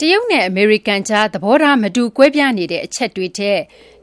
တရုတ်နဲ့ အမေရိကန်ကြား သဘောထား မတူကွဲပြားနေတဲ့ အချက်တွေထက်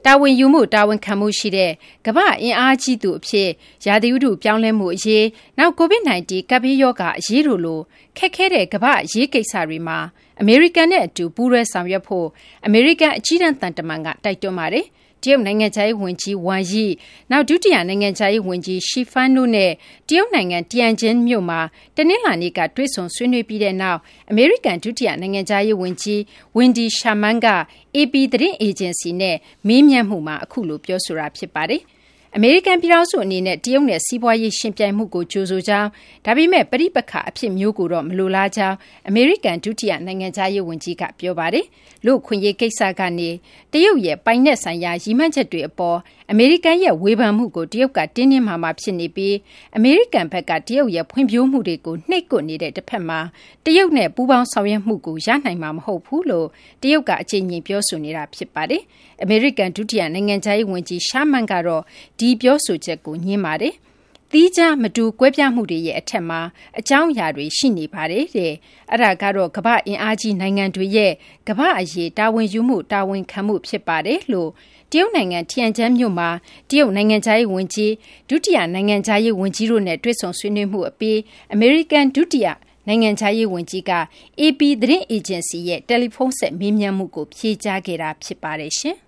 တာဝန်ယူမှု တာဝန်ခံမှုရှိတဲ့ ကမ္ဘာ့အင်အားကြီးသူအဖြစ် ရာသီဥတု ပြောင်းလဲမှုအရေး နောက် COVID-19 ကပ်ဘေးရောဂါ အရေးတို့လို ခက်ခဲတဲ့ ကမ္ဘာ့အရေးကိစ္စတွေမှာ အမေရိကန်နဲ့အတူ ပူးတွဲဆောင်ရွက်ဖို့ အမေရိကန် အကြီးတန်းသံတမန်က တိုက်တွန်းပါတယ်။တရုတ်နိုင်ငံခြားရေးဝန်ကြီး Wang Yi ၊နောက်ဒုတိယနိုင်ငံခြားရေးဝန်ကြီး Xie Feng တို့နဲ့ တရုတ်နိုင်ငံ Tianjin မြို့မှာတနင်္လာနေ့ကတွေ့ဆုံဆွေးနွေးပြီးနောက် အမေရိကန်ဒုတိယနိုင်ငံခြားရေးဝန်ကြီး Wendy Sherman က AP သတင်းအေဂျင်စီနဲ့မေးမြန်းမှုမှာ အခုလို ပြောဆိုတာ ဖြစ်ပါတယ်။ အမေရိကန်ပြည်ထောင်စုအနေနဲ့ တရုတ်နဲ့ စီးပွားရေးယှဉ်ပြိုင်မှုကို ကြိုဆိုကြောင်း ဒါပေမယ့် ပဋိပက္ခအဖြစ်မျိုးကိုတော့ မလိုလားကြောင်း အမေရိကန် ဒုတိယနိုင်ငံခြားရေးဝန်ကြီးက ပြောပါတယ်။လူ့အခွင့်အရေးကိစ္စကနေ တရုတ်ရဲ့ ပိုင်နက်ဆိုင်ရာ ရည်မှန်းချက်တွေအပေါ် အမေရိကန်ရဲ့ ဝေဖန်မှုကို တရုတ်က တင်းတင်းမာမာ ဖြစ်နေပြီး အမေရိကန်ဘက်က တရုတ်ရဲ့ ဖွံ့ဖြိုးမှုတွေကို နှိပ်ကွပ်နေတဲ့ တဖက်မှာ တရုတ်နဲ့ ပူးပေါင်းဆောင်ရွက်မှုကို ရနိုင်မှာ မဟုတ်ဘူးလို့ တရုတ်က အကြိမ်ကြိမ် ပြောဆိုနေတာ ဖြစ်ပါတယ်။အမေရိကန် ဒုတိယနိုင်ငံခြားရေးဝန်ကြီး Sherman ကတော့ ဒီပြောဆိုချက်ကို ငြင်းပါတယ်။သီးခြား မတူကွဲပြားမှုတွေရဲ့ အထက်မှာ အကြောင်းအရာတွေ ရှိနေပါတယ်တဲ့။အဲဒါကတော့ ကမ္ဘာ့အင်အားကြီး နိုင်ငံတွေရဲ့ ကမ္ဘာ့အရေး တာဝန်ယူမှု တာဝန်ခံမှု ဖြစ်ပါတယ်လို့ တရုတ်နိုင်ငံထီယန်ကျန်းမြို့မှာ တရုတ်နိုင်ငံခြားရေးဝန်ကြီး၊ဒုတိယ နိုင်ငံခြားရေးဝန်ကြီးတို့နဲ့ တွေ့ဆုံဆွေးနွေးမှုအပြီး အမေရိကန် ဒုတိယ နိုင်ငံခြားရေးဝန်ကြီးက AP သတင်းအေဂျင်စီရဲ့ တယ်လီဖုန်းဆက် မေးမြန်းမှုကို ဖြေကြားခဲ့တာ ဖြစ်ပါတယ်ရှင်။